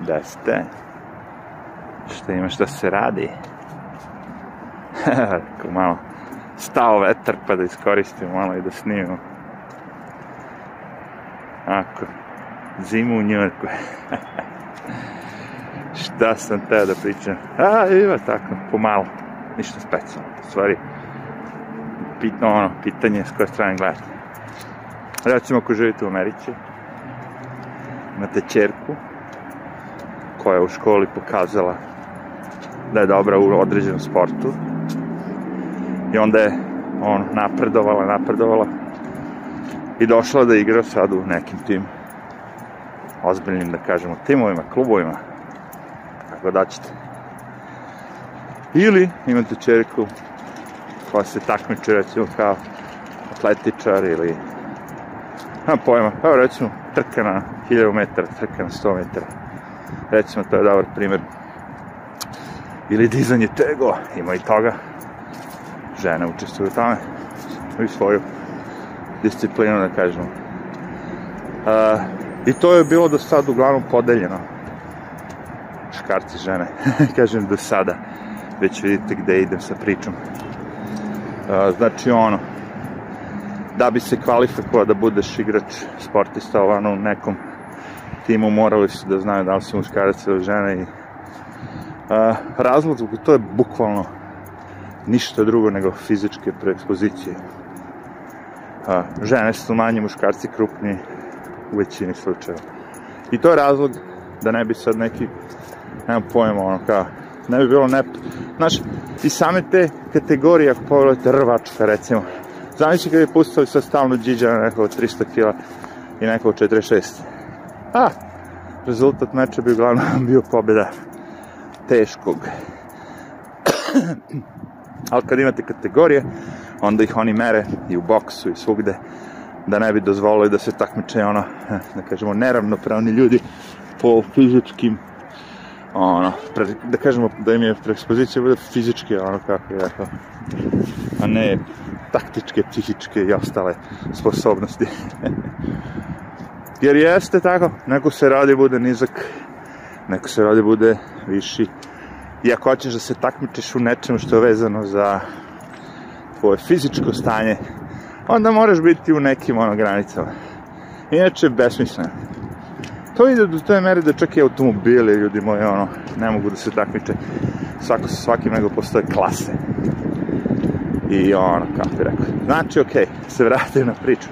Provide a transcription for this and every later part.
Da ste. Šta ima šta se radi? Kako malo stao vetar pa da iskoristimo malo i da snimimo. Ako, zimu u Njujorku. šta sam teo da pričam? A, ima tako, pomalo. Ništa specijalno. Stvari, pitno ono, pitanje s koje strane gledate. Recimo, ako živite u Americi, imate čerku koja je u školi pokazala da je dobra u određenom sportu i onda je on napredovala, napredovala i došla da igra sad u nekim tim ozbiljnim, da kažemo, timovima, klubovima, kako da ćete. Ili imate čeriku koja se takmiče, recimo, kao atletičar ili nemam pojma, evo recimo, trka na 1000 metara, trka na 100 metara. Recimo, to je dobar primjer. Ili dizanje tego, ima i toga. Žene učestvuju u tome, i svoju disciplinu, da kažemo. Uh, I to je bilo do sad uglavnom podeljeno. Škarci, žene, kažem do sada. Već vidite gde idem sa pričom. Uh, znači ono, da bi se kvalifikovao da budeš igrač sportista ovano u nekom timu morali su da znaju da li si muškarac ili žena i a, razlog zbog to je bukvalno ništa drugo nego fizičke preekspozicije. A, žene su manje, muškarci krupni u većini slučajeva. I to je razlog da ne bi sad neki, nemam pojma, ono kao, ne bi bilo ne... Znaš, i same te kategorije, ako pogledate rvačka, recimo, Zamisli kad je pustili sa stalno džiđa na nekog 300 kila i nekog 46. A, rezultat meča bi uglavnom bio pobjeda teškog. Ali kad imate kategorije, onda ih oni mere i u boksu i svugde, da ne bi dozvolili da se takmiče ono, da kažemo, neravnopravni ljudi po fizičkim ono, pre, da kažemo da im je preekspozicija bude fizički, ono kako je rekao, a ne taktičke, psihičke i ostale sposobnosti. Jer jeste tako, neko se radi bude nizak, neko se radi bude viši. I ako hoćeš da se takmičiš u nečemu što je vezano za tvoje fizičko stanje, onda moraš biti u nekim ono granicama. Inače, besmisleno. To ide do te mere da čak i automobili, ljudi moji, ono, ne mogu da se takmiče svako sa svakim, nego postoje klase. I ono, kako bi rekao. Znači, okej, okay, se vratim na priču.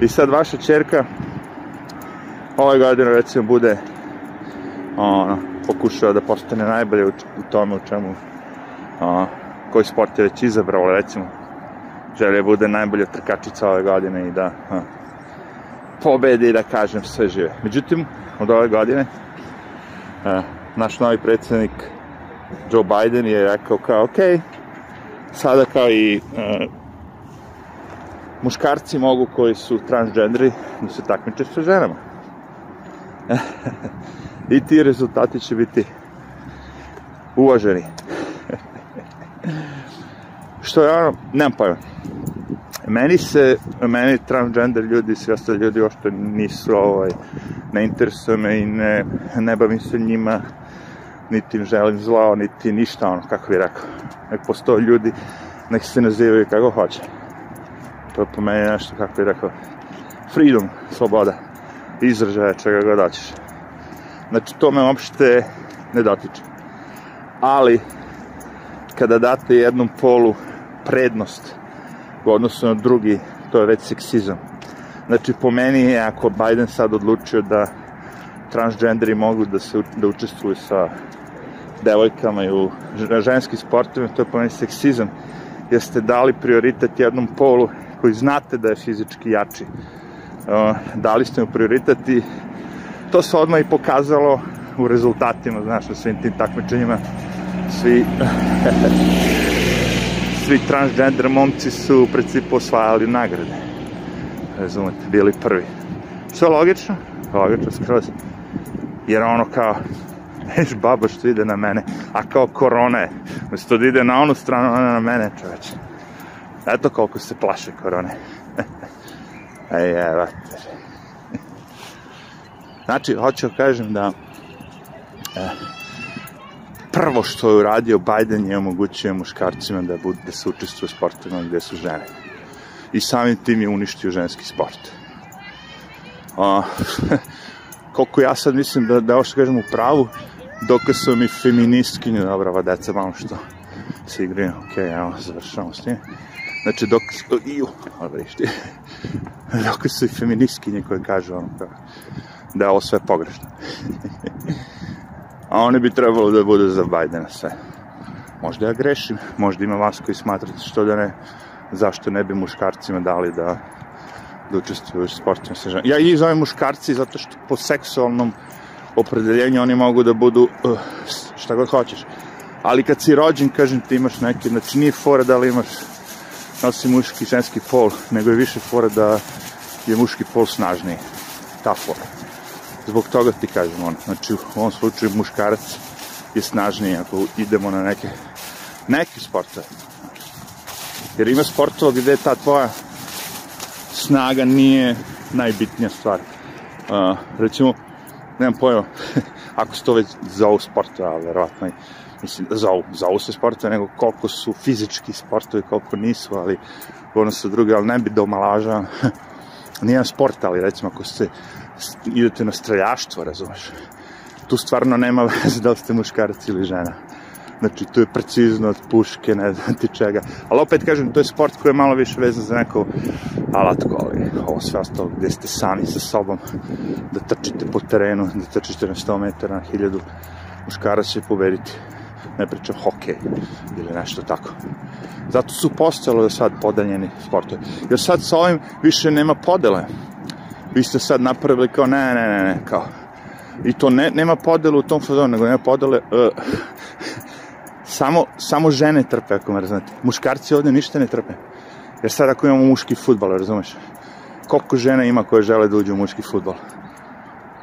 I sad vaša čerka ove godine recimo bude ono, pokušao da postane najbolje u, u tome u čemu ono, koji sport je već izabrao, recimo želi da bude najbolja trkačica ove godine i da ono, pobedi, da kažem, sve žive. Međutim, od ove godine uh, naš novi predsednik Joe Biden je rekao kao, ok, sada kao i uh, muškarci mogu koji su transgenderi da se takmiče sa ženama. I ti rezultati će biti uvaženi. Što ono, nemam pojma. Meni se, meni transgender ljudi i svi ostali ljudi ošto nisu ovaj, ne interesuje me i ne, ne bavim se njima, niti im želim zlao, niti ništa ono, kako bih rekao. Nek postoje ljudi, nek se nazivaju kako hoće. To je po meni nešto, kako bih rekao, freedom, sloboda, izražaja čega god hoćeš. Znači, to me uopšte ne dotiče. Ali, kada date jednom polu prednost u odnosu na drugi, to je već seksizam. Znači, po meni je, ako Biden sad odlučio da transgenderi mogu da se da učestvuju sa devojkama i u ženskim sportovima, to je po meni seksizam, jer ste dali prioritet jednom polu koji znate da je fizički jači. Dali ste mu prioritet i to se odmah i pokazalo u rezultatima, znaš, u svim tim takmičenjima. Svi svi transgender momci su u principu osvajali nagrade. Razumete, bili prvi. Sve logično, logično skroz. Jer ono kao, viš baba što ide na mene, a kao korona je. Umesto da ide na onu stranu, ona na mene, čoveče. Eto koliko se plaše korone. Ej, evo. Znači, hoću da kažem da E, prvo što je uradio Biden je omogućio muškarcima da, bude, da se učestvuju u sportovima gde su žene. I samim tim je uništio ženski sport. A, koliko ja sad mislim da, da ovo što kažem u pravu, dok su mi feministkinje, dobro, ova deca malo što se igraju, ok, evo, završamo s tim. Znači, dok, iju, dobro, išti, dok su i feministkinje koje kažu ono, kao, da ovo sve pogrešno. A one bi trebalo da budu za Bajdena sve. Možda ja grešim, možda ima vas koji smatrate što da ne, zašto ne bi muškarcima dali da, da učestvuju u ženama. Ja ih zovem muškarci zato što po seksualnom opredeljenju oni mogu da budu uh, šta god hoćeš. Ali kad si rođen, kažem ti imaš neke, znači nije fora da li imaš nosi muški i ženski pol, nego je više fora da je muški pol snažniji. Ta fora. Zbog toga ti kažem ono, znači u ovom slučaju muškarac je snažniji ako idemo na neke neki sportove. Jer ima sportova gde ta tvoja snaga nije najbitnija stvar. Uh, recimo, nemam pojma, ako se to već zovu sportove, ali verovatno mislim, zovu, zovu se sportove, nego koliko su fizički sportovi, koliko nisu, ali u odnosu druge, ali ne bi da omalažavam. Nijedan sport, ali recimo ako se idete na streljaštvo, razumeš, tu stvarno nema veze da li ste muškarac ili žena. Znači, tu je precizno od puške, ne znam ti čega. Ali opet kažem, to je sport koji je malo više vezan za neko alatko, ali ovo sve ostalo gde ste sami sa sobom, da trčite po terenu, da trčite na 100 metara, na 1000, muškarac će pobediti. Ne pričam hokej ili nešto tako. Zato su postalo da sad podeljeni sportovi. Jer sad sa ovim više nema podele. Vi ste sad napravili kao ne, ne, ne, ne, kao. I to ne, nema podele u tom fazonu, nego nema podele uh, samo, samo žene trpe, ako me razumete. Muškarci ovde ništa ne trpe. Jer sad ako imamo muški futbol, razumeš? Koliko žena ima koje žele da uđu u muški futbol?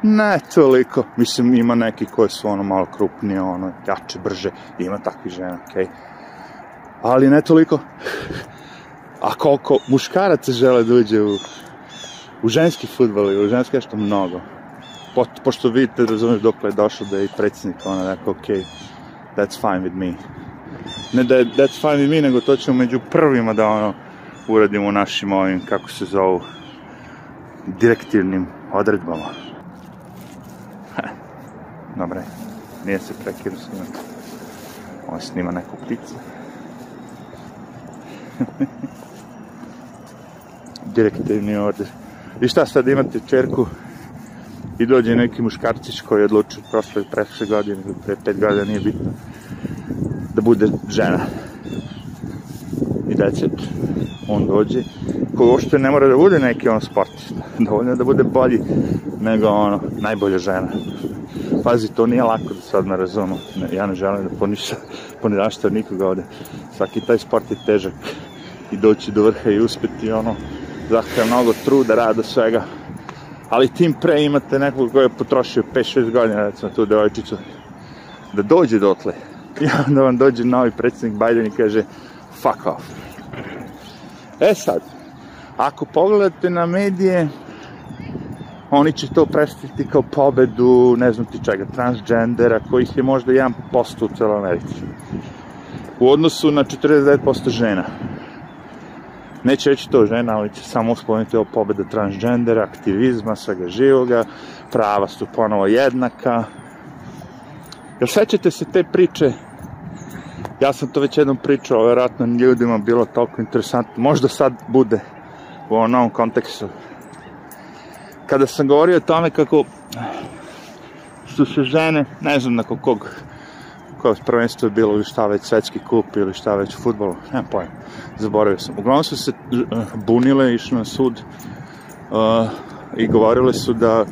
Ne toliko. Mislim, ima neki koji su ono malo krupnije, ono, jače, brže. Ima takvih žena, okej. Okay. Ali ne toliko. A koliko muškaraca žele da uđe u, u ženski futbol ili u ženski nešto mnogo. Po, pošto vidite, razumeš, dok je došao da je i predsjednik, ono, rekao, okej, okay, that's fine with me. Ne da je that's fine with me, nego to ćemo među prvima da ono uradimo našim ovim, kako se zovu, direktivnim odredbama. Dobre, nije se prekiru snima. On snima neku pticu. direktivni order. I šta sad imate čerku i dođe neki muškarcić koji je odlučio prošle, prošle godine ili pre pet godina, nije bitno, da bude žena. I that's it. On dođe, koji uopšte ne mora da bude neki on sportista, dovoljno da bude bolji nego ono, najbolja žena. Pazi, to nije lako da sad ne razumu. Ja ne želim da poništa, ponidašta nikoga ovde. Svaki taj sport je težak i doći do vrha i uspeti ono, zahteva mnogo truda, rada, svega ali tim pre imate nekog koji je potrošio 5-6 godina, recimo tu devojčicu, da dođe dotle. I onda vam dođe novi predsjednik Biden i kaže, fuck off. E sad, ako pogledate na medije, oni će to predstaviti kao pobedu, ne znam ti čega, transgendera, kojih je možda 1% u celoj Americi. U odnosu na 49% žena neće reći to žena, ali će samo spomenuti ovo pobeda transgendera, aktivizma, svega živoga, prava su ponovo jednaka. Jel sećate se te priče? Ja sam to već jednom pričao, verovatno ljudima bilo toliko interesantno. Možda sad bude u ovom novom kontekstu. Kada sam govorio o tome kako su se žene, ne znam nakon kog koje prvenstvo bilo ili šta već svetski kup ili šta već u futbolu, nemam pojma, zaboravio sam. Uglavnom su se uh, bunile, išli na sud uh, i govorile su da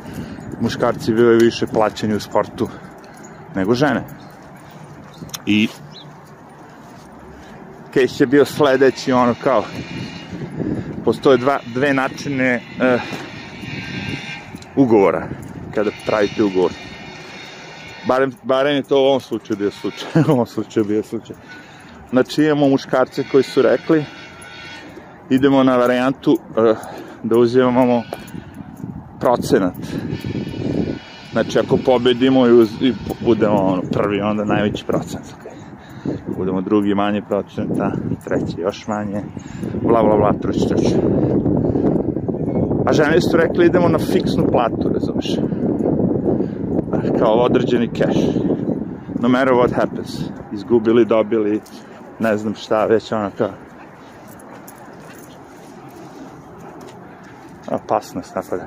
muškarci bivaju više plaćeni u sportu nego žene. I case je bio sledeći, ono kao, postoje dva, dve načine uh, ugovora, kada pravite ugovor Barem, barem je to u ovom slučaju bio slučaj. u ovom slučaju bio slučaj. Znači imamo muškarce koji su rekli idemo na varijantu uh, da uzimamo procenat. Znači, ako pobedimo i, uz, i budemo ono, prvi, onda najveći. Ako budemo drugi, manje procenta, treći još manje, bla, bla, bla, truć, truć. A žene su rekli idemo na fiksnu platu, razumeš? Kao određeni cash. No matter what happens. Izgubili, dobili, ne znam šta, već ono kao... Opasnost, tako da.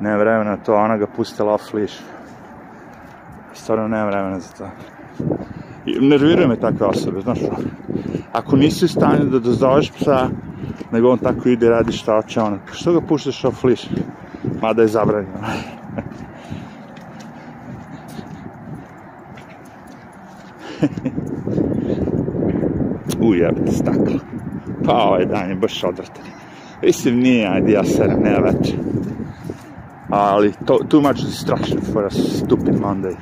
Ne vremena to, ona ga pustila off leash. Stvarno nema vremena za to. Nerviraju me takve osobe, znaš, ako nisi u stanju da dozoveš psa, nego on tako ide radi šta hoće ono, što ga puštaš off leash? Mada je zabranjeno. Ujebate staklo. Pa ovaj dan je baš odvratan. Mislim, nije, ajde, ja serem, nema večer. Ali, to, too much distraction for a stupid Monday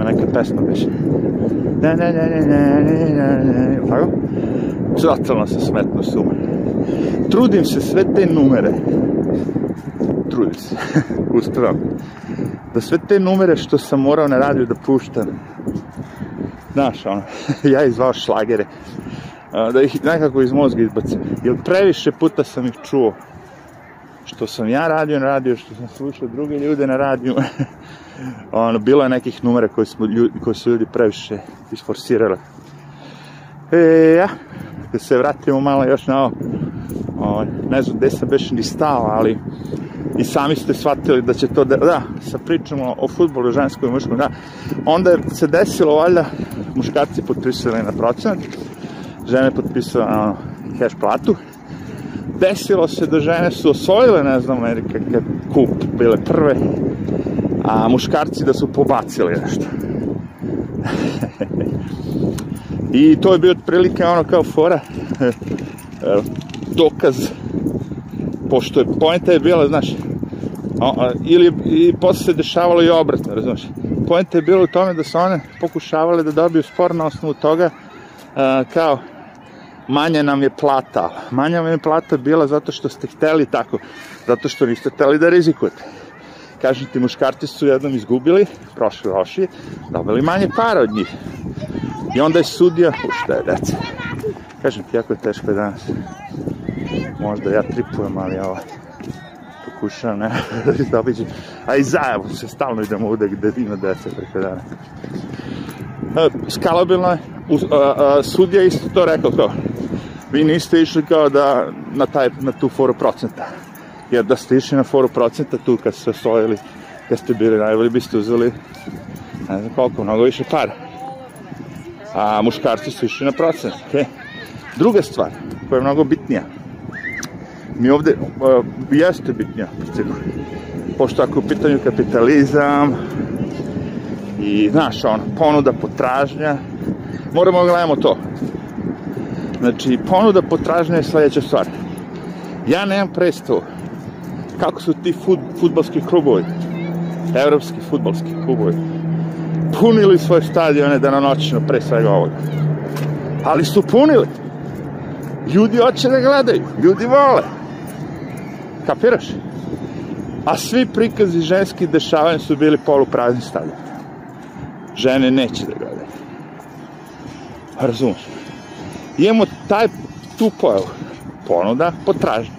ima neka pesma više. Ne, ne, ne, ne, ne, ne, ne, ne, tako? Cvatala se smetno suma. Trudim se sve te numere, trudim se, Ustavam. da sve te numere što sam morao na radiju da puštam, znaš, ono, ja izvao šlagere, da ih nekako iz mozga izbacim, jer previše puta sam ih čuo, što sam ja radio na radio, što sam slušao druge ljude na radiju, ono, bilo je nekih numera koji, smo, ljudi, koji su ljudi previše isforsirali. E, ja, da se vratimo malo još na ovo, o, ne znam gde sam već ni stao, ali i sami ste shvatili da će to da, da sa pričamo o futbolu ženskom i muškom, da, onda se desilo, valjda, muškarci potpisali na procenat, žene potpisale na ono, cash platu, desilo se da žene su osvojile, ne znam, Amerika kad kup bile prve, a muškarci da su pobacili nešto. I to je bio otprilike ono kao fora, dokaz, pošto je poenta je bila, znaš, ili i posle se dešavalo i obratno, razumiješ? Poenta je bila u tome da su one pokušavale da dobiju spor na osnovu toga, kao, manja nam je plata. Manja nam je plata bila zato što ste hteli tako, zato što niste hteli da rizikujete. Kažem ti, muškarci su jednom izgubili, prošli loši, dobili manje para od njih. I onda je sudija, u šta je deca. Kažem ti, jako je teško danas. Možda ja tripujem, ali ovo pokušavam, ne, da obiđem. A i zajevo se, stalno idemo ovde gde ima deca preko dana. E, skalabilno je, isto to rekao kao, vi niste išli kao da na, taj, na tu foru procenta. Jer da ste išli na foru procenta tu kad ste osvojili, kad ste bili najbolji, biste uzeli ne znam koliko, mnogo više para. A muškarci su išli na procent. Okay? Druga stvar, koja je mnogo bitnija, mi ovde, uh, jeste bitnija, pošto ako je u pitanju kapitalizam i, znaš, ono, ponuda, potražnja, moramo da gledamo to. Znači, ponuda potražnja je sledeća stvar. Ja nemam predstavu kako su ti fut, futbalski klubovi, evropski futbalski klubovi, punili svoje stadione danonoćno pre svega ovoga. Ali su punili. Ljudi hoće da gledaju, ljudi vole. Kapiraš? A svi prikazi ženski dešavanja su bili poluprazni stadion. Žene neće da gledaju. Razumiješ? imamo taj, tu pojavu. Ponuda, potražnja.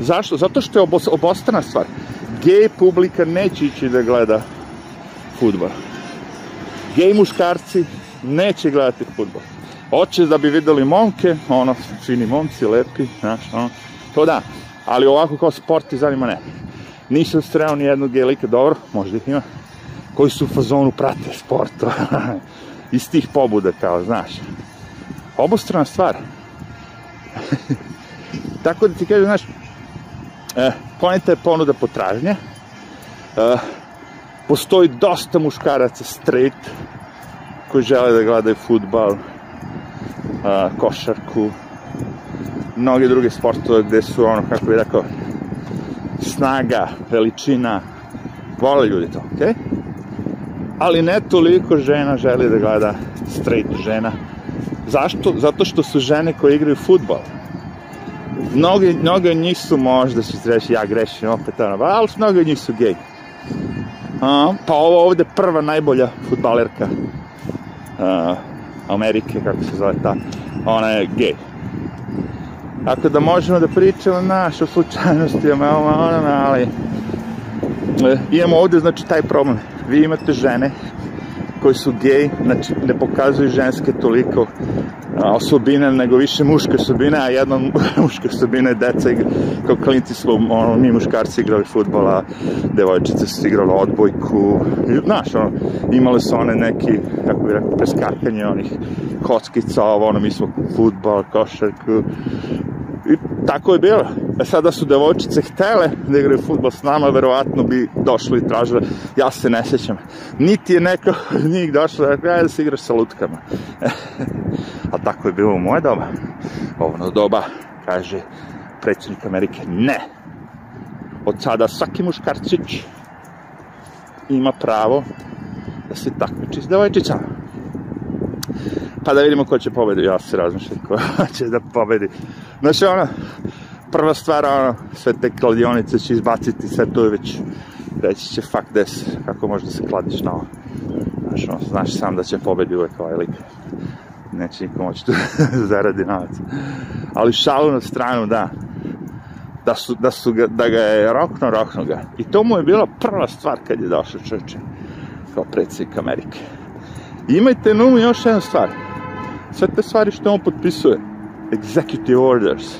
Zašto? Zato što je obos, obostrana stvar. Gej publika neće ići da gleda futbol. Gej muškarci neće gledati futbol. Hoće da bi videli momke, ono, fini momci, lepi, znaš, ono, to da. Ali ovako kao sport i zanima ne. Nisam sreo ni jednog gej lika, dobro, možda ih ima, koji su u fazonu prate sport, iz tih pobuda, kao, znaš obostrana stvar. Tako da ti kažem, znaš, e, poneta je ponuda potražnje, e, postoji dosta muškaraca straight koji žele da gledaju futbal, e, košarku, mnoge druge sportove gde su ono, kako bih rekao, snaga, veličina, vole ljudi to, okej? Okay? Ali ne toliko žena želi da gleda straight žena, Zašto? Zato što su žene koje igraju futbol mnogi, mnogi njih su možda će se reći ja grešim opet, ono, ali mnogi njih su gej. A, pa ovo ovde prva najbolja futbalerka uh, Amerike, kako se zove ta, ona je gej. Tako da možemo da pričamo naš o slučajnostima, ali e, imamo ovde znači taj problem. Vi imate žene koji su gej, znači ne pokazuju ženske toliko osobine, nego više muške osobine, a jedna muška osobina je deca igra, kao klinci smo, ono, mi muškarci igrali futbola, devojčice su igrali odbojku, znaš, ono, imali su one neki, kako bih rekao, preskakanje onih kockica, ovo, ono, mi smo futbol, košarku, I tako je bilo. E sada su devojčice htele da igraju futbol s nama, verovatno bi došli i tražili. Ja se ne sjećam. Niti je neko od njih došlo da da se igraš sa lutkama. A tako je bilo u moje doba. Ovno doba, kaže predsjednik Amerike, ne. Od sada svaki muškarčić ima pravo da se takmiči s devojčicama. Pa da vidimo ko će pobedi. Ja se razmišljam ko će da pobedi. Znači, ono, stvar, ono, sve te kladionice će izbaciti, sve to je već, reći će fuck this, kako možeš da se kladiš na ovo. Znaš, ono, znaš sam da će pobedi uvek ovaj lik. Neće niko moći tu zaradi novac. Ali šalu na stranu, da. Da, su, da, su ga, da ga je rokno, rokno ga. I to mu je bila prva stvar kad je došao čoče kao predsjednik Amerike. I imajte na umu još jednu stvar. Sve te stvari što on potpisuje, executive orders,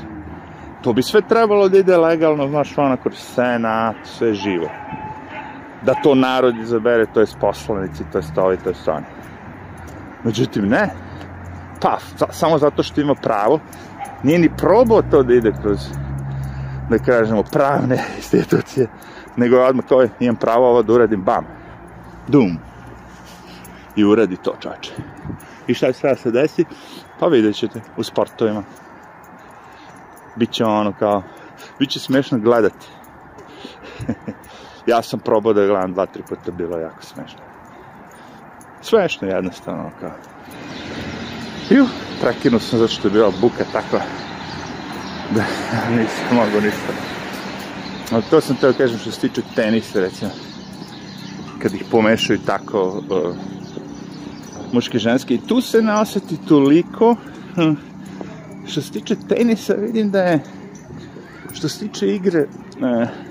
to bi sve trebalo da ide legalno, znaš, ono, kroz senat, sve živo. Da to narod izabere, to je poslanici, to je stovi, to je oni. Međutim, ne. Pa, samo zato što ima pravo, nije ni probao to da ide kroz, da kažemo, pravne institucije, nego odmah to je, imam pravo ovo da uradim, bam. Dum i uradi to čače. I šta će se desi? Pa vidjet ćete u sportovima. Biće ono kao, biće smešno gledati. ja sam probao da gledam dva, tri puta, bilo jako smešno. Smešno jednostavno kao. Ju, prekinuo sam zato što je bila buka takva da nisam mogu ništa. Ali to sam teo kažem što se tiče tenisa, recimo. Kad ih pomešaju tako, uh, muške i ženske. I tu se ne osjeti toliko. Hm. Što se tiče tenisa, vidim da je što se tiče igre e,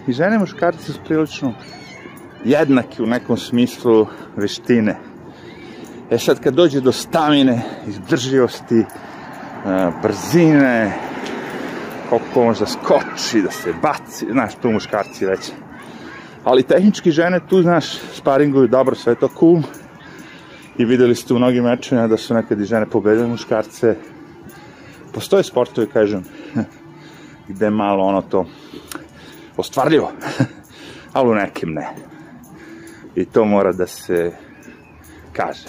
i žene i muškarci su prilično jednaki u nekom smislu veštine. E sad kad dođe do stamine, izdržljivosti, e, brzine, koliko može da skoči, da se baci, znaš, tu muškarci već. Ali tehnički žene tu, znaš, sparinguju dobro, sve to cool. I videli ste u mnogim mečima da su nekad i žene pobedile muškarce. Postoje sportovi, kažem, gde malo ono to ostvarljivo, ali u nekim ne. I to mora da se kaže.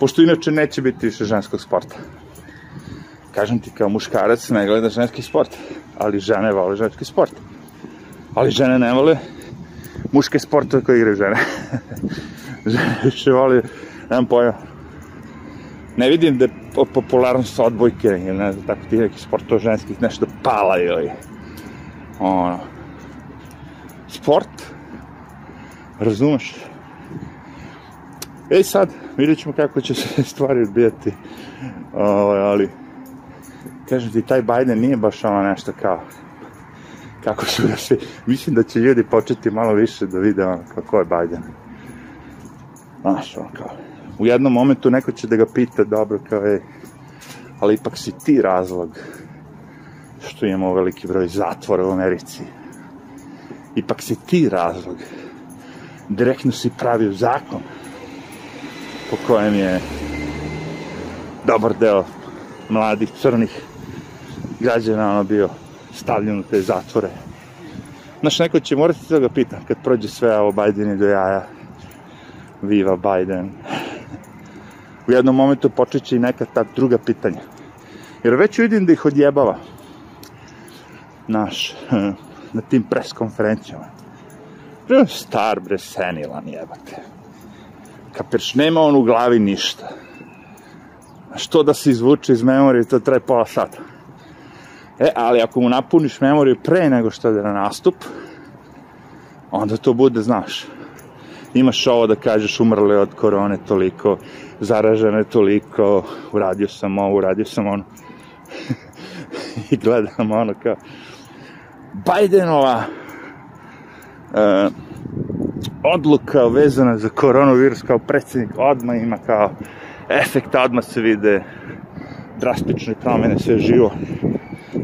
Pošto inače neće biti više ženskog sporta. Kažem ti, kao muškarac ne gleda ženski sport, ali žene vole ženski sport. Ali žene ne vole muške sportove koje igraju žene. više voli, nemam pojma. Ne vidim da je popularnost odbojke ili ne znam, tako ti neki sportova ženskih nešto pala ili ono. Sport, razumeš? Ej sad, vidjet ćemo kako će se stvari odbijati. Ovaj, ali, kažem ti, taj Biden nije baš ono nešto kao kako su da se, mislim da će ljudi početi malo više da vide ono kako je Biden. Znaš, on kao, u jednom momentu neko će da ga pita, dobro, kao je, ali ipak si ti razlog što imamo veliki broj zatvora u Americi. Ipak si ti razlog. Direktno si pravio zakon po kojem je dobar deo mladih crnih građana ono bio stavljen u te zatvore. Znaš, neko će morati da ga pita kad prođe sve ovo Biden do jaja Viva Biden. U jednom momentu počeće i neka ta druga pitanja. Jer već vidim da ih odjebava. Naš, na tim pres konferencijama. Prvo star, bre, senilan jebate. Kapirš, nema on u glavi ništa. A što da se izvuče iz memorije, to traje pola sata. E, ali ako mu napuniš memoriju pre nego što ide na nastup, onda to bude, znaš, imaš ovo da kažeš umrli od korone toliko, zaražene toliko, uradio sam ovo, uradio sam ono. I gledam ono kao, Bidenova uh, odluka vezana za koronavirus kao predsjednik odmah ima kao efekt, odmah se vide drastične promjene, sve živo.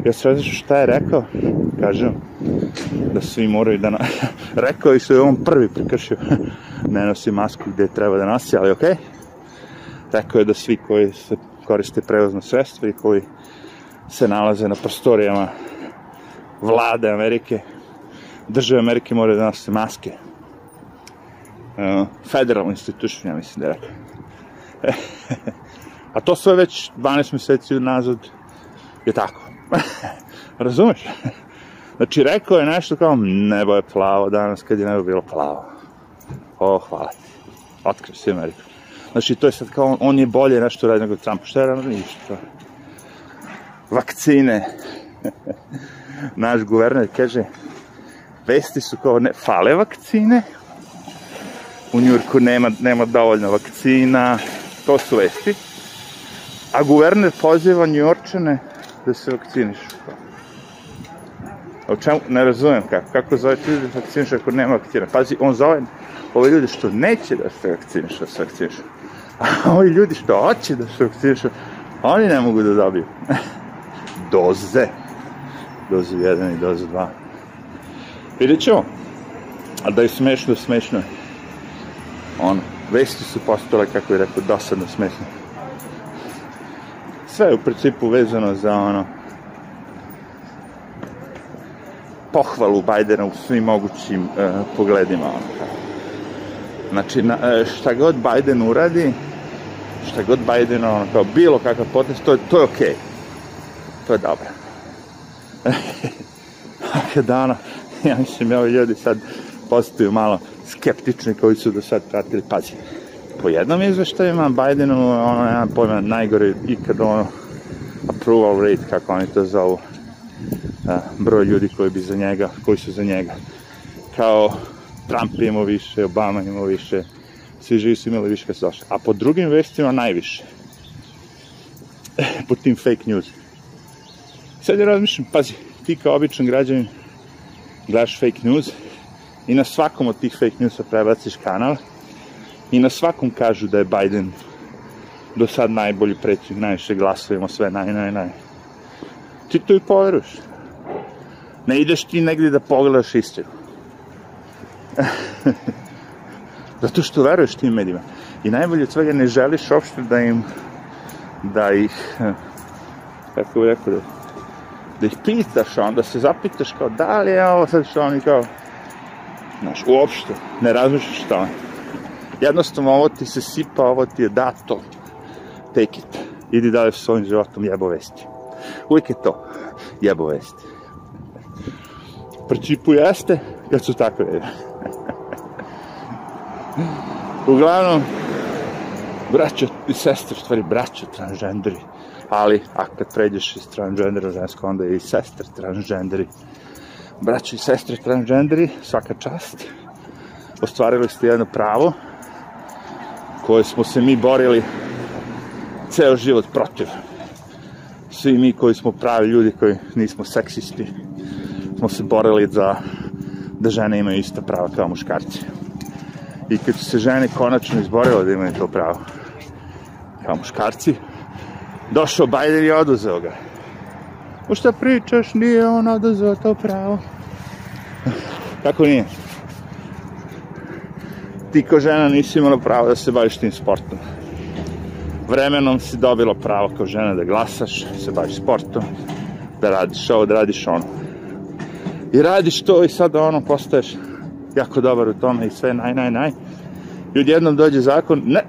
Ja se šta je rekao, kažem, da svi moraju da... Na... rekao i što je on prvi prekršio, ne nosi masku gde treba da nosi, ali okej. Okay. Rekao je da svi koji se koriste prevozno sredstvo i koji se nalaze na prostorijama vlade Amerike, države Amerike moraju da nose maske. Uh, federal institution, ja mislim da je rekao. A to sve već 12 meseci nazad je tako. Razumeš? Znači, rekao je nešto kao, nebo je plavo danas kad je nebo bilo plavo. O, hvala ti. Otkrio si Ameriku. Znači, to je sad kao, on je bolje nešto radi nego Trump. Šta je rano? Ništa. Vakcine. Naš guverner kaže, vesti su kao, ne, fale vakcine, u Njurku nema, nema dovoljno vakcina, to su vesti. A guverner poziva Njorčane da se vakcinišu. U čemu, ne razumem kako, kako zove ti ljudi da vakcinišu ako nema vakcina. Pazi, on zove ove ljudi što neće da se vakcinišu, da se vakcinišu. A ovi ljudi što hoće da se vakcinišu, oni ne mogu da dobiju. Doze. Doze 1 i doze 2. Vidjet ćemo. A da je smešno, smešno je. Ono, vesti su postale, kako je rekao, dosadno smešno. Sve je u principu vezano za ono, pohvalu Bajdena u svim mogućim uh, pogledima. Znači, na, uh, šta god Bajden uradi, šta god Bajden, ono, kao bilo kakav potez, to, to je okej. Okay. To je dobro. Kada ono, ja mislim, ovi ljudi sad postaju malo skeptični koji su do sad pratili, pazi, po jednom izveštajima Bidenu, ono, ja pojma, najgore ikad ono, approval rate, kako oni to zovu, a, broj ljudi koji bi za njega, koji su za njega. Kao Trump imao više, Obama imao više, svi živi su imali više kad su došli. A po drugim vestima najviše. po tim fake news. Sad ja razmišljam, pazi, ti kao običan građanin gledaš fake news i na svakom od tih fake newsa prebaciš kanal i na svakom kažu da je Biden do sad najbolji predsjednik, najviše glasujemo, sve naj, naj, naj. Ti to i poveruješ. Ne ideš ti negdje da pogledaš istinu. Zato što veruješ tim medijima. I najbolje od svega ne želiš uopšte da im da ih kako bih rekao da, da ih pitaš, onda se zapitaš kao da li je ovo sad što oni kao? Znaš, uopšte ne razmišljaš šta on jednostavno ovo ti se sipa, ovo ti je dato. Take it, idi dalje s svojim životom jebo vesti. Uvijek je to, jebo vesti principu jeste kad su takve uglavnom braćo i sestre, stvari braćo transgenderi ali a kad pređeš iz transgendera žensko onda je i sestre transgenderi. Braćo i sestre transgenderi svaka čast ostvarili ste jedno pravo koje smo se mi borili ceo život protiv. Svi mi koji smo pravi ljudi koji nismo seksisti smo se borili za da žene imaju ista prava kao muškarci. I kad su se žene konačno izborile da imaju to pravo kao muškarci došao Biden i oduzeo ga. O šta pričaš nije on oduzeo to pravo. Kako nije? Ti ko žena nisi imala pravo da se baviš tim sportom. Vremenom si dobila pravo kao žena da glasaš da se baviš sportom da radiš ovo, da radiš ono i radiš to i sad ono postaješ jako dobar u tome i sve naj, naj, naj. I odjednom dođe zakon ne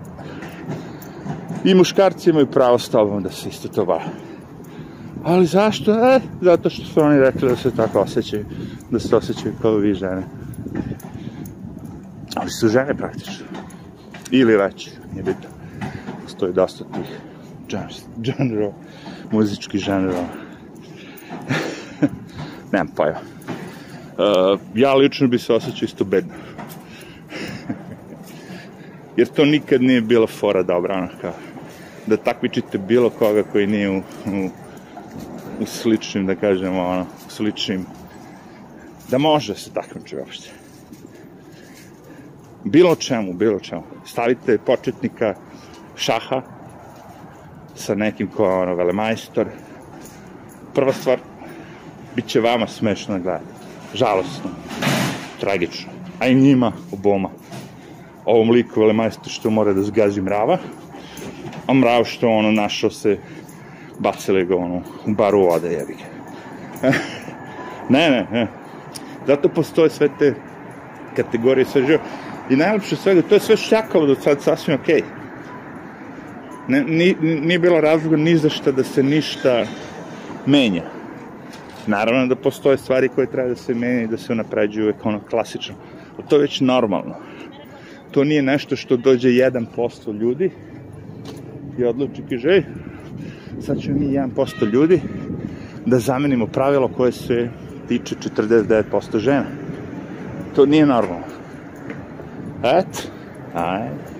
i muškarci imaju pravo s tobom da se isto to bave ali zašto? E, zato što su oni rekli da se tako osjećaju da se osjećaju kao vi žene. Ali su žene praktično. Ili već, nije bitno. Postoji dosta tih general, muzički general Nemam pojma. Uh, ja lično bi se osjećao isto bedno. Jer to nikad nije bila fora dobra, ono kao, da takmičite bilo koga koji nije u, u, u sličnim, da kažemo, ono, u sličnim, da može se takmiči uopšte. Bilo čemu, bilo čemu. Stavite početnika šaha sa nekim ko je ono velemajstor. Prva stvar, bit će vama smešno da gledate. Žalostno. Tragično. A i njima oboma. Ovom liku velemajstor što mora da zgazi mrava, a mrav što ono našao se bacili ga ono u baru vode jebi ga. ne, ne, ne. Zato postoje sve te kategorije sve živo. I najlepše svega, to je sve šljakalo do sad sasvim okej. Okay. Ne, ni, nije bilo razloga ni za šta da se ništa menja. Naravno da postoje stvari koje treba da se menja i da se unapređuju ono klasično. Ali to je već normalno. To nije nešto što dođe 1% ljudi i odluči kaže, ej, sad ćemo mi 1% ljudi da zamenimo pravilo koje se tiče 49% žena. To nije normalno. Et, ajde.